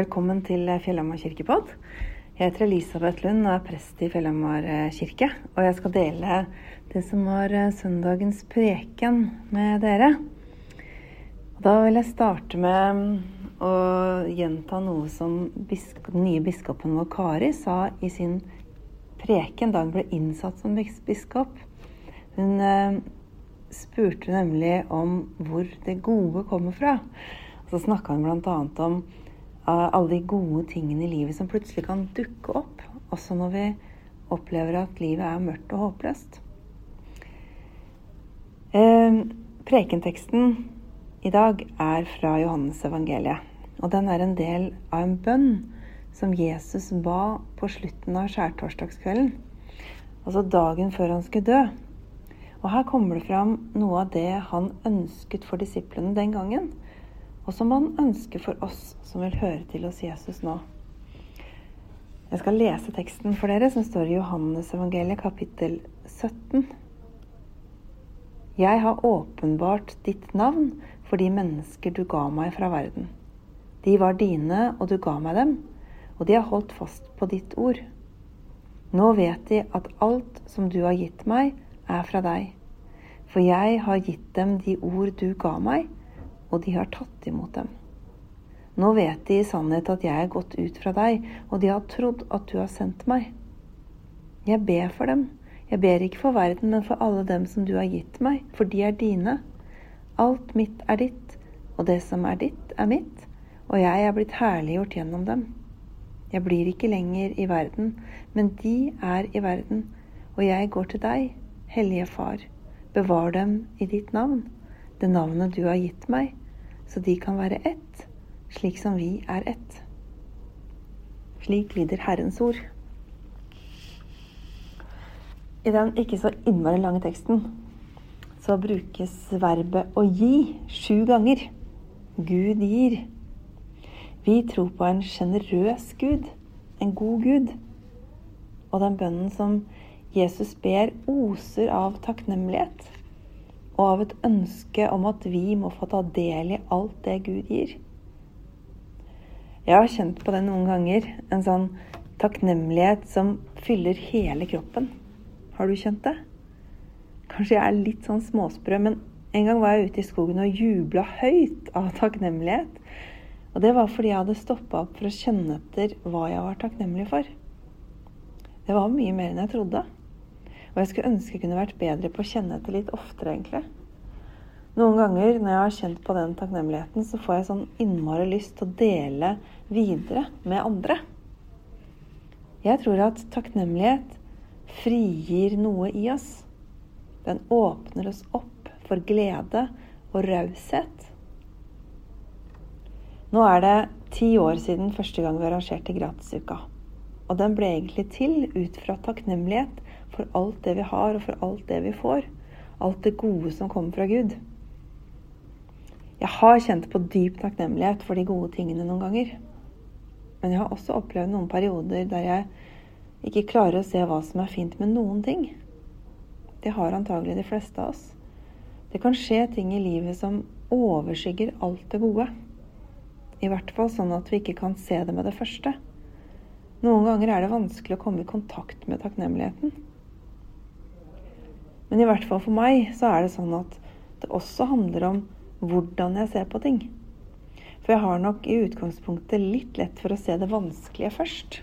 Velkommen til Fjellhamar kirkepodd. Jeg heter Elisabeth Lund og er prest i Fjellhamar kirke. Og jeg skal dele det som var søndagens preken med dere. Da vil jeg starte med å gjenta noe som den nye biskopen vår Kari sa i sin preken da hun ble innsatt som biskop. Hun eh, spurte nemlig om hvor det gode kommer fra. Så snakka hun bl.a. om uh, alle de gode tingene i livet som plutselig kan dukke opp, også når vi opplever at livet er mørkt og håpløst. Uh, prekenteksten i dag er fra Johannes evangeliet. Og den er en del av en bønn som Jesus ba på slutten av skjærtorsdagskvelden. Altså dagen før han skulle dø. Og her kommer det fram noe av det han ønsket for disiplene den gangen, og som han ønsker for oss som vil høre til hos Jesus nå. Jeg skal lese teksten for dere, som står i Johannes evangeliet kapittel 17. Jeg har åpenbart ditt navn for de mennesker du ga meg fra verden. De var dine, og du ga meg dem, og de har holdt fast på ditt ord. Nå vet de at alt som du har gitt meg, er fra deg. For jeg har gitt dem de ord du ga meg, og de har tatt imot dem. Nå vet de i sannhet at jeg er gått ut fra deg, og de har trodd at du har sendt meg. Jeg ber for dem. Jeg ber ikke for verden, men for alle dem som du har gitt meg, for de er dine. Alt mitt er ditt, og det som er ditt, er mitt, og jeg er blitt herliggjort gjennom dem. Jeg blir ikke lenger i verden, men de er i verden, og jeg går til deg, Hellige Far. Bevar dem i ditt navn, det navnet du har gitt meg, så de kan være ett, slik som vi er ett. Slik lyder Herrens ord. I den ikke så innmari lange teksten så brukes verbet å gi sju ganger. Gud gir. Vi tror på en sjenerøs Gud, en god Gud. Og den bønnen som Jesus ber, oser av takknemlighet og av et ønske om at vi må få ta del i alt det Gud gir. Jeg har kjent på det noen ganger, en sånn takknemlighet som fyller hele kroppen. Har du kjent det? Kanskje jeg er litt sånn småsprø, men en gang var jeg ute i skogen og jubla høyt av takknemlighet. Og det var fordi jeg hadde stoppa opp for å kjenne etter hva jeg var takknemlig for. Det var mye mer enn jeg trodde. Og jeg skulle ønske jeg kunne vært bedre på å kjenne etter litt oftere, egentlig. Noen ganger når jeg har kjent på den takknemligheten, så får jeg sånn innmari lyst til å dele videre med andre. Jeg tror at takknemlighet frigir noe i oss. Den åpner oss opp for glede og raushet. Nå er det ti år siden første gang vi arrangerte Gratisuka. Og den ble egentlig til ut fra takknemlighet for alt det vi har, og for alt det vi får. Alt det gode som kommer fra Gud. Jeg har kjent på dyp takknemlighet for de gode tingene noen ganger. Men jeg har også opplevd noen perioder der jeg ikke klarer å se hva som er fint med noen ting. Det har antagelig de fleste av oss. Det kan skje ting i livet som overskygger alt det gode. I hvert fall sånn at vi ikke kan se det med det første. Noen ganger er det vanskelig å komme i kontakt med takknemligheten. Men i hvert fall for meg så er det sånn at det også handler om hvordan jeg ser på ting. For jeg har nok i utgangspunktet litt lett for å se det vanskelige først.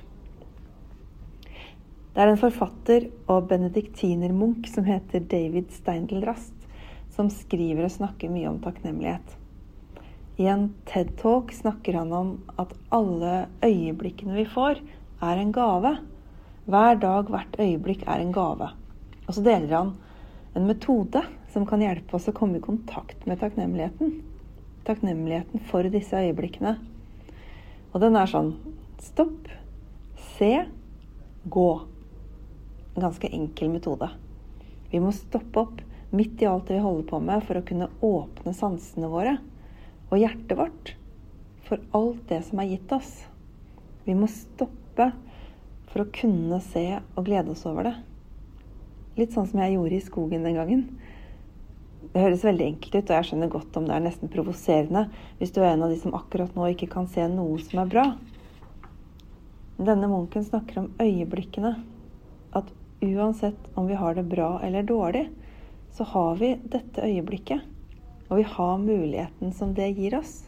Det er en forfatter og benediktinermunk som heter David Steindl-Rast, som skriver og snakker mye om takknemlighet. I en TED-talk snakker han om at alle øyeblikkene vi får, er en gave. Hver dag, hvert øyeblikk er en gave. Og så deler han en metode som kan hjelpe oss å komme i kontakt med takknemligheten. Takknemligheten for disse øyeblikkene. Og den er sånn stopp, se, gå. En ganske enkel metode. Vi må stoppe opp midt i alt det vi holder på med, for å kunne åpne sansene våre og hjertet vårt for alt det som er gitt oss. Vi må stoppe for å kunne se og glede oss over det. Litt sånn som jeg gjorde i skogen den gangen. Det høres veldig enkelt ut, og jeg skjønner godt om det er nesten provoserende hvis du er en av de som akkurat nå ikke kan se noe som er bra. Denne munken snakker om øyeblikkene. At uansett om vi har det bra eller dårlig, så har vi dette øyeblikket. Og vi har muligheten som det gir oss.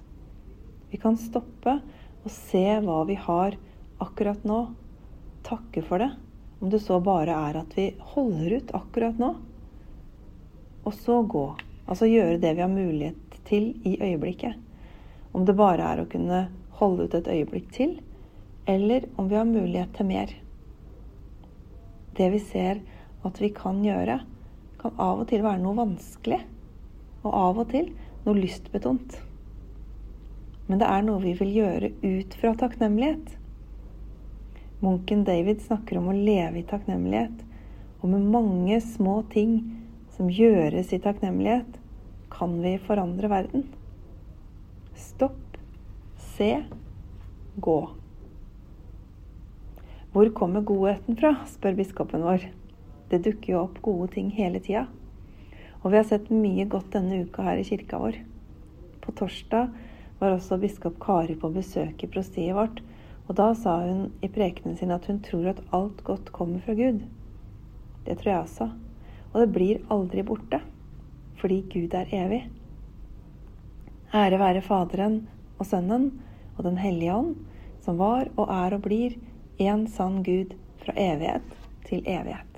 Vi kan stoppe og se hva vi har akkurat nå. Takke for det. Om det så bare er at vi holder ut akkurat nå og så gå. Altså gjøre det vi har mulighet til i øyeblikket. Om det bare er å kunne holde ut et øyeblikk til, eller om vi har mulighet til mer. Det vi ser at vi kan gjøre, kan av og til være noe vanskelig, og av og til noe lystbetont. Men det er noe vi vil gjøre ut fra takknemlighet. Munken David snakker om å leve i takknemlighet, og med mange små ting som gjøres i takknemlighet, kan vi forandre verden. Stopp, se, gå. Hvor kommer godheten fra, spør biskopen vår. Det dukker jo opp gode ting hele tida. Og vi har sett mye godt denne uka her i kirka vår. På torsdag var også biskop Kari på besøk i prostiet vårt, og da sa hun i prekenen sin at hun tror at alt godt kommer fra Gud. Det tror jeg også. Og det blir aldri borte, fordi Gud er evig. Ære være Faderen og Sønnen og Den hellige ånd, som var og er og blir en sann Gud fra evighet til evighet.